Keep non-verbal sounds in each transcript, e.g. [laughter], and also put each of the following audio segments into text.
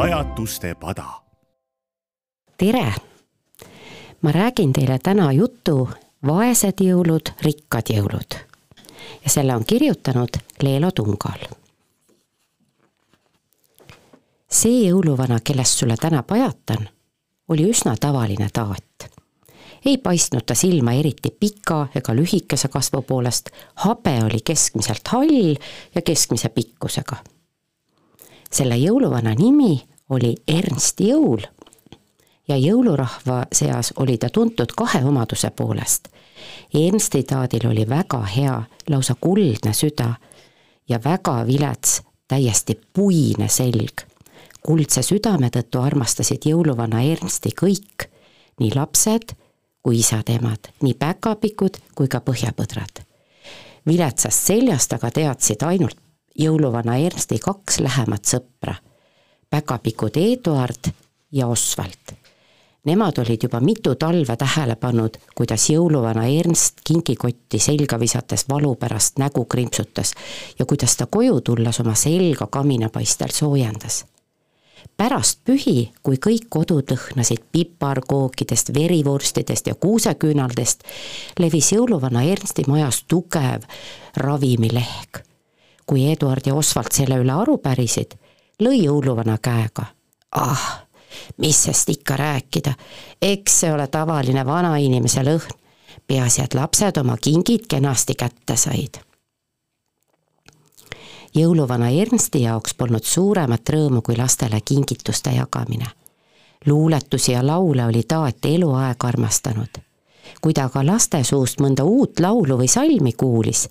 pajatuste pada. tere! ma räägin teile täna jutu Vaesed jõulud, rikkad jõulud. ja selle on kirjutanud Leelo Tungal. see jõuluvana, kellest sulle täna pajatan, oli üsna tavaline taat ei paistnud ta silma eriti pika ega lühikese kasvu poolest, habe oli keskmiselt hall ja keskmise pikkusega. selle jõuluvana nimi oli Ernst Jõul ja jõulurahva seas oli ta tuntud kahe omaduse poolest. Ernsti taadil oli väga hea, lausa kuldne süda ja väga vilets, täiesti puine selg. kuldse südame tõttu armastasid jõuluvana Ernsti kõik, nii lapsed kui isad-emad, nii päkapikud kui ka põhjapõdrad. viletsast seljast aga teadsid ainult jõuluvana Ernsti kaks lähemat sõpra, päkapikud Eduard ja Osvald. Nemad olid juba mitu talve tähele pannud, kuidas jõuluvana Ernst kingikotti selga visates valu pärast nägu krimpsutas ja kuidas ta koju tulles oma selga kaminapaistel soojendas pärast pühi, kui kõik kodud lõhnasid piparkookidest, verivorstidest ja kuuseküünaldest, levis jõuluvana Ernsti majas tugev ravimilehk. kui Eduard ja Osvald selle üle aru pärisid, lõi jõuluvana käega. ah, mis sest ikka rääkida, eks see ole tavaline vanainimese lõhn, peaasi, et lapsed oma kingid kenasti kätte said jõuluvana Ernsti jaoks polnud suuremat rõõmu kui lastele kingituste jagamine. luuletusi ja laule oli taat eluaeg armastanud. kui ta aga laste suust mõnda uut laulu või salmi kuulis,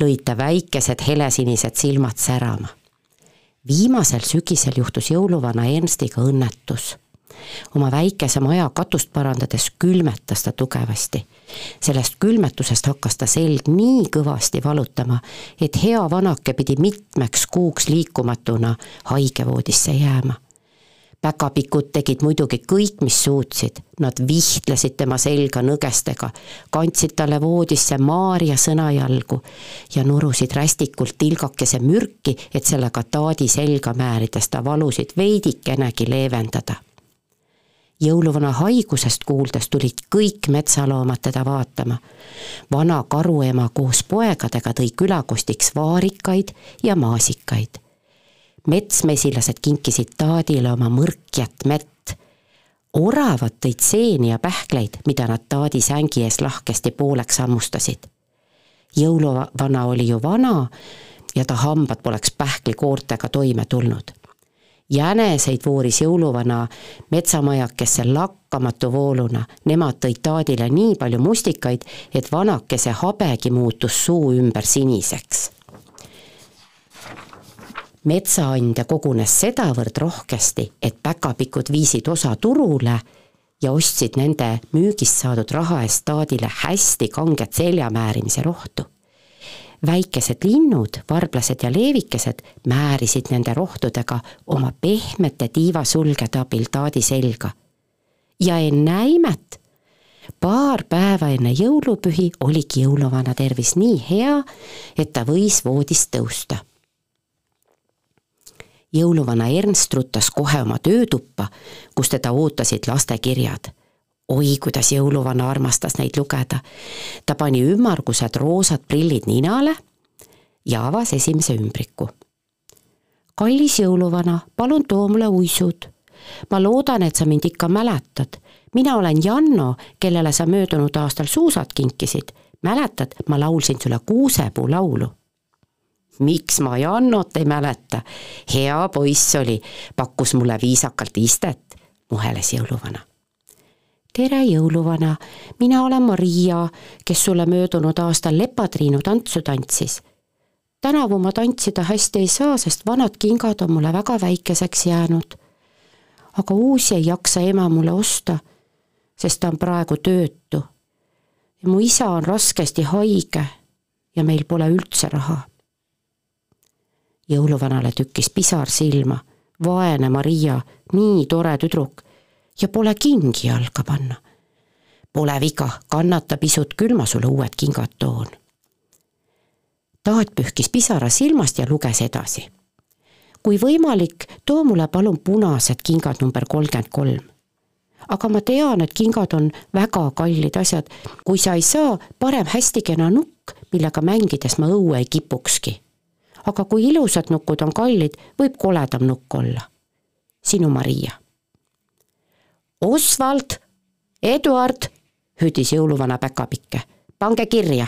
lõid ta väikesed helesinised silmad särama. Viimasel sügisel juhtus jõuluvana Ernstiga õnnetus oma väikese maja katust parandades külmetas ta tugevasti. sellest külmetusest hakkas ta selg nii kõvasti valutama, et hea vanake pidi mitmeks kuuks liikumatuna haigevoodisse jääma päkapikud tegid muidugi kõik, mis suutsid, nad vihtlesid tema selga nõgestega, kandsid talle voodisse Maarja sõnajalgu ja nurusid rästikult tilgakese mürki, et sellega taadi selga määrides ta valusid veidikenegi leevendada jõuluvana haigusest kuuldes tulid kõik metsaloomad teda vaatama. vana karuema koos poegadega tõi külakostiks vaarikaid ja maasikaid. Metsmesilased kinkisid taadile oma mõrkjat mett. oravad tõid seeni ja pähkleid, mida nad taadi sängi ees lahkesti pooleks hammustasid. jõuluvana oli ju vana ja ta hambad poleks pähklikoortega toime tulnud jäneseid vooris jõuluvana metsamajakesse lakkamatu vooluna, nemad tõid taadile nii palju mustikaid, et vanakese habegi muutus suu ümber siniseks. Metsaandja kogunes sedavõrd rohkesti, et päkapikud viisid osa turule ja ostsid nende müügist saadud raha eest taadile hästi kanget seljamäärimise rohtu väikesed linnud, varblased ja leevikesed määrisid nende rohtudega oma pehmete tiivasulgede abil taadi selga. ja ennäe imet, paar päeva enne jõulupühi oligi jõuluvana tervis nii hea, et ta võis voodist tõusta. Jõuluvana Ernst ruttas kohe oma töötuppa, kus teda ootasid lastekirjad oi, kuidas jõuluvana armastas neid lugeda. ta pani ümmargused roosad prillid ninale ja avas esimese ümbriku. kallis jõuluvana, palun too mulle uisud. ma loodan, et sa mind ikka mäletad. mina olen Janno, kellele sa möödunud aastal suusad kinkisid. mäletad, ma laulsin sulle kuusepuu laulu miks ma Jannot ei mäleta, hea poiss oli, pakkus mulle viisakalt istet, muheles jõuluvana tere, jõuluvana, mina olen Maria, kes sulle möödunud aastal lepatriinu tantsu tantsis. tänavu ma tantsida hästi ei saa, sest vanad kingad on mulle väga väikeseks jäänud. aga uusi ei jaksa ema mulle osta, sest ta on praegu töötu. mu isa on raskesti haige ja meil pole üldse raha. Jõuluvanale tükkis pisar silma, vaene Maria, nii tore tüdruk ja pole kingi jalga panna. Pole viga, kannata pisut, küll ma sulle uued kingad toon. Taat pühkis pisara silmast ja luges edasi. kui võimalik, too mulle palun punased kingad number kolmkümmend kolm. aga ma tean, et kingad on väga kallid asjad, kui sa ei saa, parem hästi kena nukk, millega mängides ma õue ei kipukski. Aga kui ilusad nukud on kallid, võib koledam nukk olla. sinu Maria. Osvald, Eduard, hüüdis jõuluvana päkapikke pange kirja,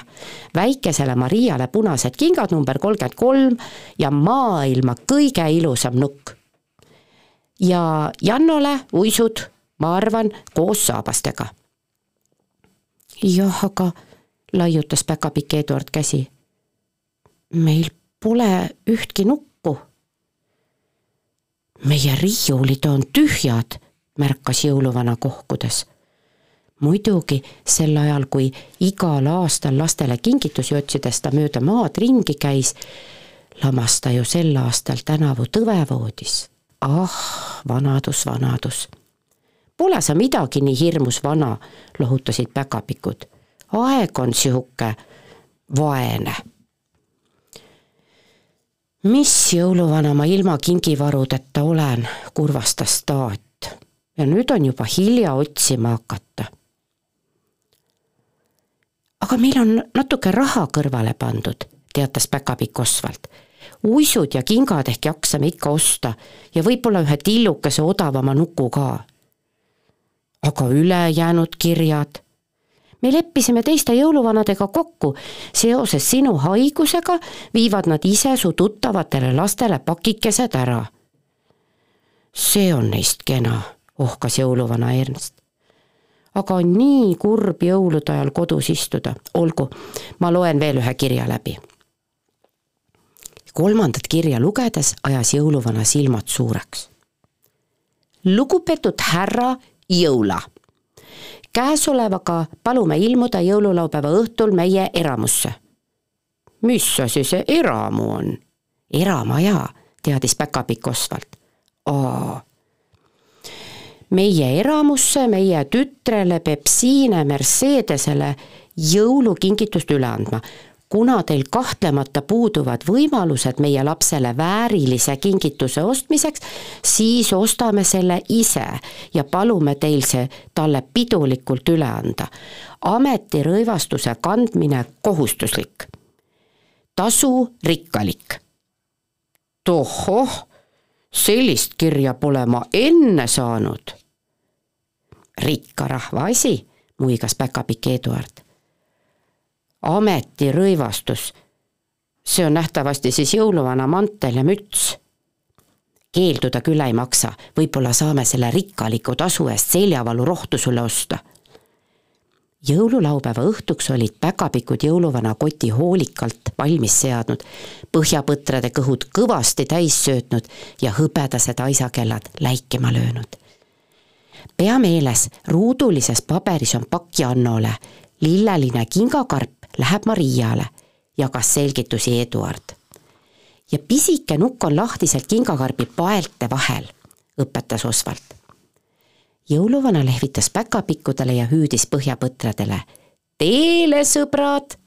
väikesele Mariale punased kingad number kolmkümmend kolm ja maailma kõige ilusam nukk. ja Jannole uisud, ma arvan, koos saabastega. jah, aga laiutas päkapikk Eduard käsi. meil pole ühtki nuppu. meie riiulid on tühjad, märkas jõuluvana kohkudes muidugi sel ajal, kui igal aastal lastele kingitusi otsides ta mööda maad ringi käis, lamas ta ju sel aastal tänavu tõvevoodis. ah, vanadus, vanadus. Pole sa midagi nii hirmus vana, lohutasid päkapikud. aeg on sihuke vaene. Mis jõuluvana ma ilma kingivarudeta olen, kurvastas taat. ja nüüd on juba hilja otsima hakata aga meil on natuke raha kõrvale pandud, teatas päkapikk Osvald. uisud ja kingad ehk jaksame ikka osta ja võib-olla ühe tillukese odavama nuku ka. aga ülejäänud kirjad? Me leppisime teiste jõuluvanadega kokku, seoses sinu haigusega viivad nad ise su tuttavatele lastele pakikesed ära. see on neist kena, ohkas jõuluvana Ernst aga on nii kurb jõulude ajal kodus istuda, olgu, ma loen veel ühe kirja läbi. kolmandat kirja lugedes ajas jõuluvana silmad suureks. lugupeetud härra Jõula, käesolevaga palume ilmuda jõululaupäeva õhtul meie eramusse. mis asi see eramu on? eramaja, teadis päkapikk Osvald. aa meie eramusse, meie tütrele Pepsine Mercedesele jõulukingitust üle andma. Kuna teil kahtlemata puuduvad võimalused meie lapsele väärilise kingituse ostmiseks, siis ostame selle ise ja palume teil see talle pidulikult üle anda. ametirõivastuse kandmine kohustuslik. tasu rikkalik. tohoh sellist kirja pole ma enne saanud rikka rahva asi, muigas päkapikk Eduard. Ametirõivastus, see on nähtavasti siis jõuluvana mantel ja müts. keelduda küll ei maksa, võib-olla saame selle rikkaliku tasu eest seljavalu rohtu sulle osta. Jõululaupäeva õhtuks olid päkapikud jõuluvana koti hoolikalt valmis seadnud, põhjapõtrade kõhud kõvasti täis söötnud ja hõbedased aisakellad läikima löönud. Pea meeles, ruudulises paberis on pakk Jannole, lilleline kingakarp läheb Mariale, jagas selgitusi Eduard. ja pisike nukk on lahtiselt kingakarbi paelte vahel, õpetas Osvald. jõuluvana lehvitas päkapikkudele ja hüüdis põhjapõtradele. teele, sõbrad!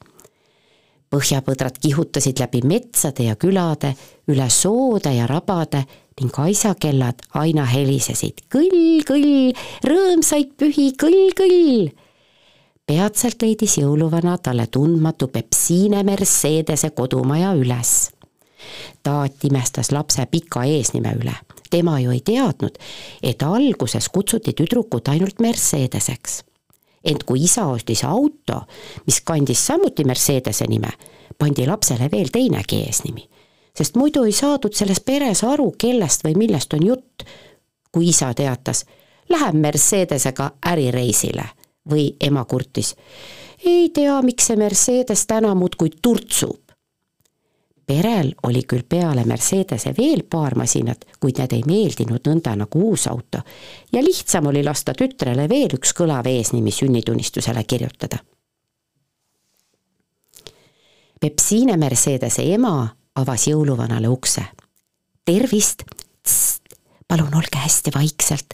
põhjapõdrad kihutasid läbi metsade ja külade, üle soode ja rabade ning aisakellad aina helisesid kõll, kõll, rõõmsaid pühi, kõll, kõll. Peatselt leidis jõuluvana talle tundmatu Pepsine Mercedese kodumaja üles. taat imestas lapse pika eesnime üle, tema ju ei teadnud, et alguses kutsuti tüdrukut ainult Mercedeseks. ent kui isa ostis auto, mis kandis samuti Mercedese nime, pandi lapsele veel teinegi eesnimi sest muidu ei saadud selles peres aru, kellest või millest on jutt, kui isa teatas, läheb Mercedesega ärireisile või ema kurtis. ei tea, miks see Mercedes täna muudkui turtsub. perel oli küll peale Mercedese veel paar masinat, kuid need ei meeldinud nõnda nagu uus auto ja lihtsam oli lasta tütrele veel üks kõlav eesnimi sünnitunnistusele kirjutada. Pepsine Mercedese ema avas jõuluvanale ukse. tervist, palun olge hästi vaikselt.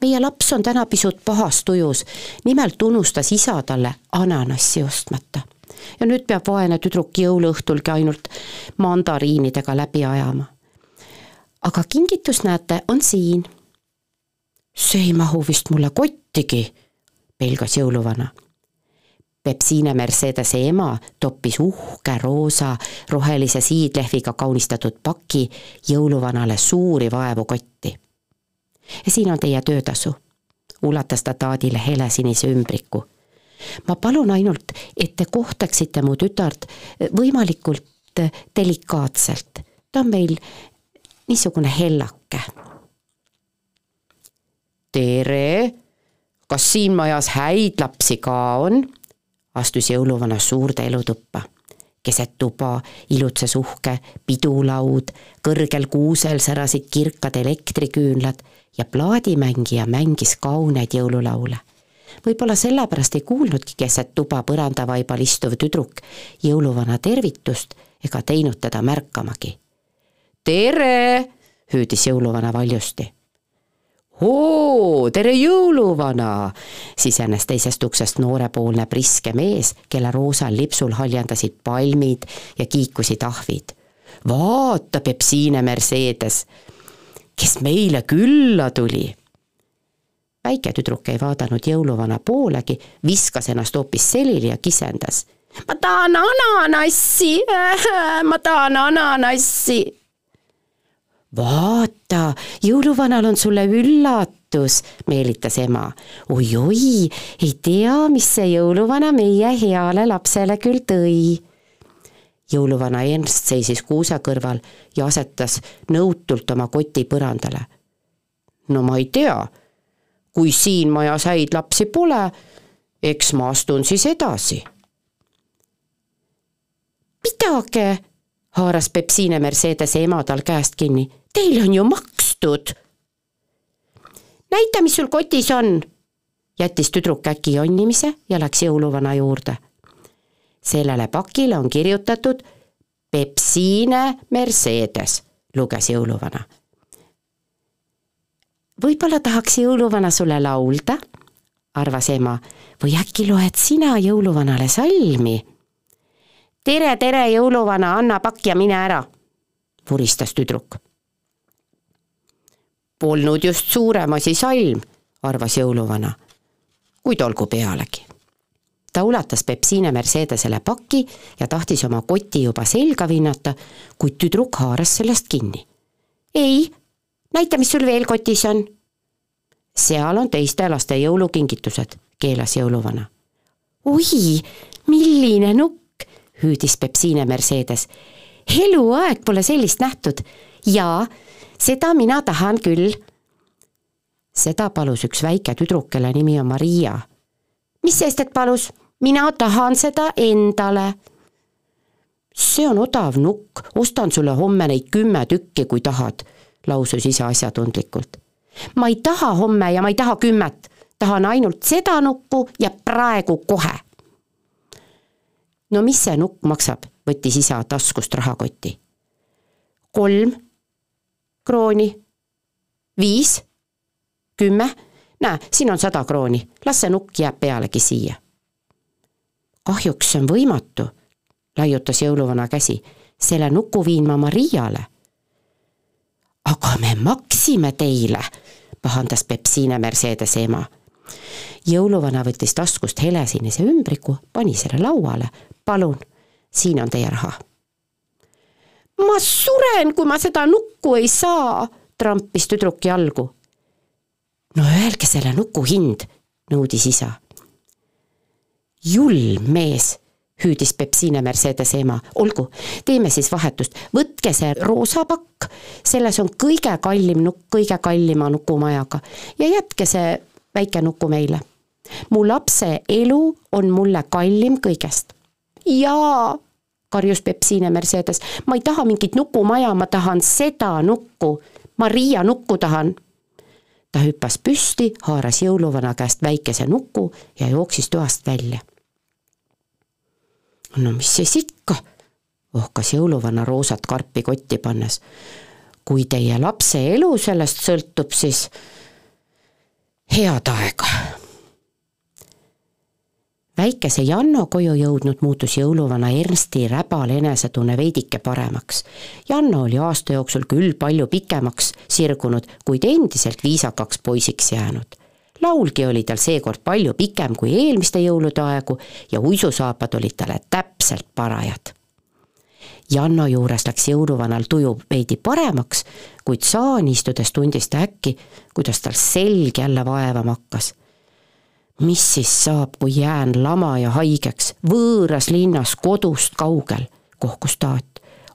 meie laps on täna pisut pahas tujus. nimelt unustas isa talle ananassi ostmata. ja nüüd peab vaene tüdruk jõuluõhtulgi ainult mandariinidega läbi ajama. aga kingitus, näete, on siin. see ei mahu vist mulle kottigi, pelgas jõuluvana Pepsine Mercedese ema toppis uhke roosa rohelise siidlehviga kaunistatud paki jõuluvanale suuri vaevu kotti. Ja siin on teie töötasu, ulatas ta taadile helesinise ümbriku. ma palun ainult, et te kohtaksite mu tütart võimalikult delikaatselt, ta on meil niisugune hellake. tere, kas siin majas häid lapsi ka on? astus jõuluvana suurde elutuppa. Keset tuba ilutses uhke pidulaud, kõrgel kuusel särasid kirkad elektriküünlad ja plaadimängija mängis kauneid jõululaule. võib-olla sellepärast ei kuulnudki keset tuba põrandavaibal istuv tüdruk jõuluvana tervitust ega teinud teda märkamagi. tere, hüüdis jõuluvana valjusti oo, tere jõuluvana, sisenes teisest uksest noorepoolne priske mees, kelle roosal lipsul haljandasid palmid ja kiikusid ahvid. vaata, Pepsine Mercedes, kes meile külla tuli. väike tüdruk ei vaadanud jõuluvana poolegi, viskas ennast hoopis selili ja kisendas. ma tahan ananassi, [laughs] ma tahan ananassi vaata, jõuluvanal on sulle üllatus, meelitas ema. oi-oi, ei tea, mis see jõuluvana meie heale lapsele küll tõi. jõuluvana Ernst seisis kuuse kõrval ja asetas nõutult oma koti põrandale. no ma ei tea, kui siin majas häid lapsi pole, eks ma astun siis edasi. pidage haaras Pepsine Mercedese ema tal käest kinni. Teil on ju makstud. näita, mis sul kotis on, jättis tüdruk äkki jonnimise ja läks jõuluvana juurde. sellele pakile on kirjutatud Pepsine Mercedes, luges jõuluvana. võib-olla tahaks jõuluvana sulle laulda, arvas ema, või äkki loed sina jõuluvanale salmi tere, tere, jõuluvana, anna pakk ja mine ära, vuristas tüdruk. Polnud just suurem asi salm, arvas jõuluvana, kuid olgu pealegi. ta ulatas Pepsine Mercedesele paki ja tahtis oma koti juba selga vinnata, kuid tüdruk haaras sellest kinni. ei, näita, mis sul veel kotis on. seal on teiste laste jõulukingitused, keelas jõuluvana. oi, milline nukk, hüüdis Pepsine Mercedes. eluaeg pole sellist nähtud. jaa, seda mina tahan küll. seda palus üks väike tüdruk, kelle nimi on Maria. mis sest, et palus? mina tahan seda endale. see on odav nukk, ostan sulle homme neid kümme tükki, kui tahad, lausus isa asjatundlikult. ma ei taha homme ja ma ei taha kümmet, tahan ainult seda nukku ja praegu kohe no mis see nukk maksab, võttis isa taskust rahakoti. kolm krooni, viis, kümme, näe, siin on sada krooni, las see nukk jääb pealegi siia. kahjuks see on võimatu, laiutas jõuluvana käsi, selle nuku viin ma Mariale. aga me maksime teile, pahandas Pepsine Mercedese ema jõuluvana võttis taskust helesinise ümbriku, pani selle lauale, palun, siin on teie raha. ma suren, kui ma seda nukku ei saa, trampis tüdruk jalgu. no öelge selle nuku hind, nõudis isa. julm mees hüüdis Pepsine Mercedese ema, olgu, teeme siis vahetust, võtke see roosa pakk, selles on kõige kallim nukk, kõige kallima nukumajaga ja jätke see väike nuku meile. mu lapse elu on mulle kallim kõigest jaa, karjus Pepsine Mercedes, ma ei taha mingit nukumaja, ma tahan seda nukku, Maria nukku tahan. ta hüppas püsti, haaras jõuluvana käest väikese nuku ja jooksis toast välja. no mis siis ikka, ohkas jõuluvana roosat karpi kotti pannes. kui teie lapse elu sellest sõltub, siis head aega väikese Janno koju jõudnud, muutus jõuluvana Ernsti räbal enesetunne veidike paremaks. Janno oli aasta jooksul küll palju pikemaks sirgunud, kuid endiselt viisakaks poisiks jäänud. laulgi oli tal seekord palju pikem kui eelmiste jõulude aegu ja uisusaapad olid talle täpselt parajad. Janno juures läks jõuluvanal tuju veidi paremaks, kuid saani istudes tundis ta äkki, kuidas tal selg jälle vaevama hakkas mis siis saab, kui jään lama ja haigeks võõras linnas kodust kaugel, kohkus Taat.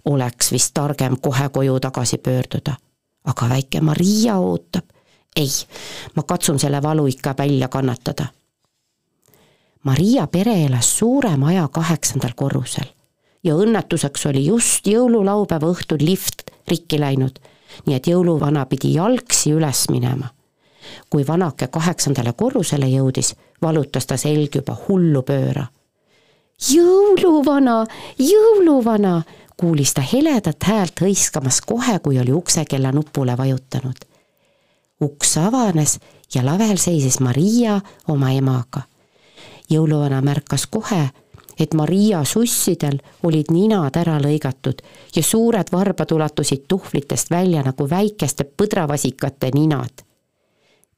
oleks vist targem kohe koju tagasi pöörduda. aga väike Maria ootab. ei, ma katsun selle valu ikka välja kannatada. Maria pere elas suure maja kaheksandal korrusel ja õnnetuseks oli just jõululaupäeva õhtul lift rikki läinud, nii et jõuluvana pidi jalgsi üles minema kui vanake kaheksandale korrusele jõudis, valutas ta selg juba hullupööra. jõuluvana, jõuluvana, kuulis ta heledat häält hõiskamas kohe, kui oli uksekella nupule vajutanud. uks avanes ja lavel seisis Maria oma emaga. jõuluvana märkas kohe, et Maria sussidel olid ninad ära lõigatud ja suured varbad ulatusid tuhvlitest välja nagu väikeste põdravasikate ninad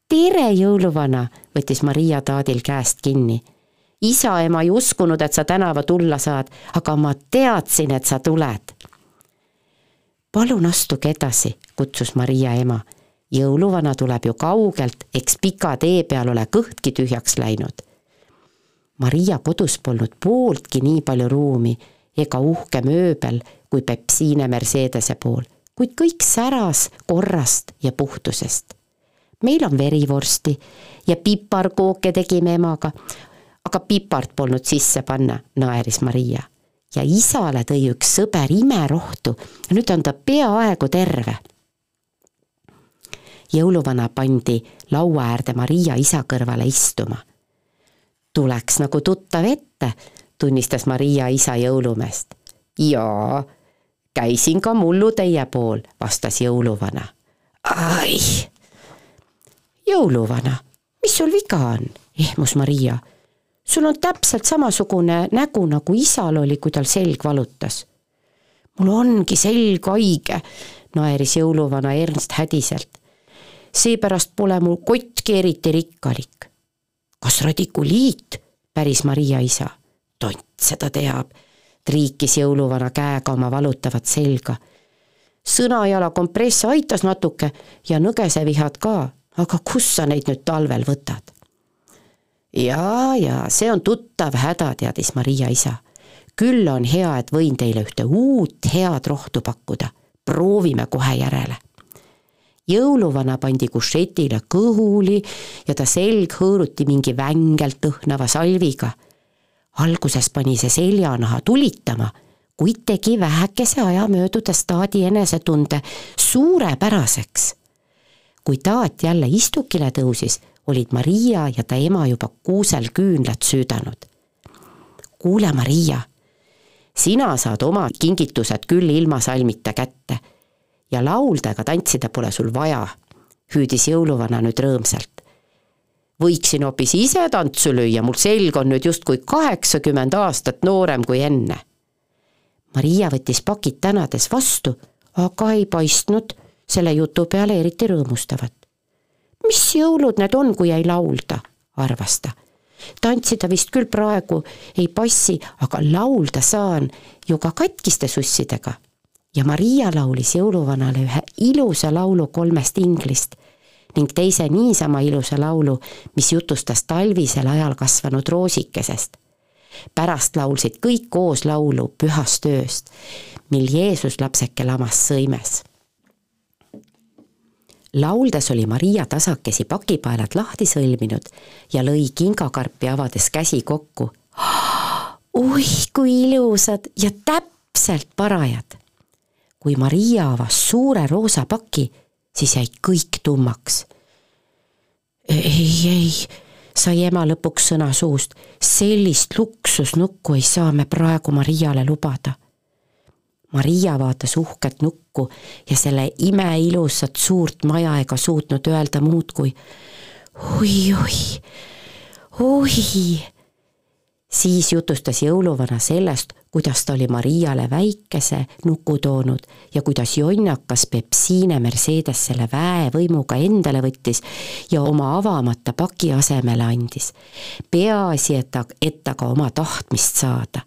tere, jõuluvana, võttis Maria Taadil käest kinni. isa ema ei uskunud, et sa tänava tulla saad, aga ma teadsin, et sa tuled. palun astuge edasi, kutsus Maria ema. jõuluvana tuleb ju kaugelt, eks pika tee peal ole kõhtki tühjaks läinud. Maria kodus polnud pooltki nii palju ruumi ega uhke mööbel kui Pepsiine Mercedese pool, kuid kõik säras korrast ja puhtusest meil on verivorsti ja piparkooke tegime emaga. aga pipart polnud sisse panna, naeris Maria. ja isale tõi üks sõber imerohtu nüüd on ta peaaegu terve. jõuluvana pandi laua äärde Maria isa kõrvale istuma. Tuleks nagu tuttav ette, tunnistas Maria isa jõulumeest. jaa, käisin ka mullu teie pool, vastas jõuluvana. ai jõuluvana, mis sul viga on? ehmus Maria. sul on täpselt samasugune nägu, nagu isal oli, kui tal selg valutas. mul ongi selg haige, naeris jõuluvana Ernst hädiselt. seepärast pole mu kottki eriti rikkalik. Kas radikuliit? päris Maria isa. tont seda teab, triikis jõuluvana käega oma valutavat selga sõnajala kompress aitas natuke ja nõgesevihad ka, aga kus sa neid nüüd talvel võtad? jaa, jaa, see on tuttav häda, teadis Maria isa. küll on hea, et võin teile ühte uut head rohtu pakkuda. proovime kohe järele. Jõuluvana pandi kušetile kõhuli ja ta selg hõõruti mingi vängelt õhnava salviga. alguses pani see seljanaha tulitama, kuid tegi vähekese aja möödudes taadi enesetunde suurepäraseks kui taat jälle istukile tõusis, olid Maria ja ta ema juba kuusel küünlad süüdanud. kuule, Maria, sina saad oma kingitused küll ilma salmita kätte ja laulda ega tantsida pole sul vaja, hüüdis jõuluvana nüüd rõõmsalt. võiksin hoopis ise tantsu lüüa, mul selg on nüüd justkui kaheksakümmend aastat noorem kui enne. Maria võttis pakid tänades vastu, aga ei paistnud selle jutu peale eriti rõõmustavat. mis jõulud need on, kui ei laulda, arvas ta. tantsida vist küll praegu ei passi, aga laulda saan ju ka katkiste sussidega. Ja Maria laulis jõuluvanale ühe ilusa laulu kolmest inglist ning teise niisama ilusa laulu, mis jutustas talvisel ajal kasvanud roosikesest pärast laulsid kõik koos laulu pühast ööst, mil Jeesus lapseke lamas sõimes lauldes oli Maria tasakesi pakipaelad lahti sõlminud ja lõi kingakarpi avades käsi kokku. [gasps] oih, kui ilusad ja täpselt parajad. Kui Maria avas suure roosa paki, siis jäid kõik tummaks. ei, ei, sai ema lõpuks sõna suust, sellist luksusnukku ei saa me praegu Mariale lubada Maria vaatas uhket nukku ja selle imeilusat suurt maja ega suutnud öelda muud kui oi-oi, oi. Siis jutustas jõuluvana sellest, kuidas ta oli Mariale väikese nuku toonud ja kuidas jonnakas Pepsiine Mercedes selle väevõimuga endale võttis ja oma avamata paki asemele andis. peaasi, et ta, et ta ka oma tahtmist saada.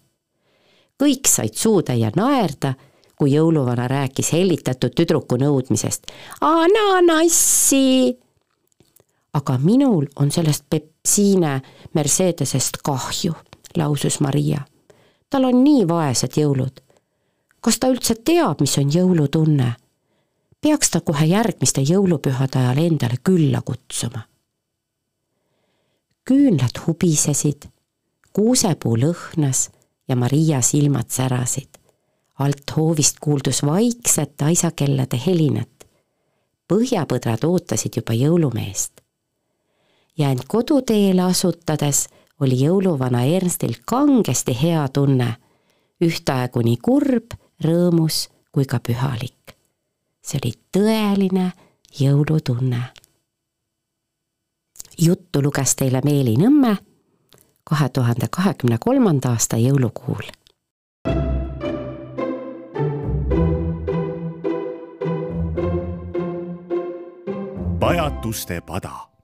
kõik said suutäie naerda, kui jõuluvana rääkis hellitatud tüdruku nõudmisest. ananassi! aga minul on sellest Pepsiine Mercedesest kahju lausus Maria. tal on nii vaesed jõulud. kas ta üldse teab, mis on jõulutunne? peaks ta kohe järgmiste jõulupühade ajal endale külla kutsuma. küünlad hubisesid, kuusepuu lõhnas ja Maria silmad särasid. alt hoovist kuuldus vaikset aisakellade helinat. põhjapõdrad ootasid juba jõulumeest. ja end koduteele asutades oli jõuluvana Ernstil kangesti hea tunne, ühtaegu nii kurb, rõõmus kui ka pühalik. see oli tõeline jõulutunne. juttu luges teile Meeli Nõmme kahe tuhande kahekümne kolmanda aasta jõulukuul. pajatuste pada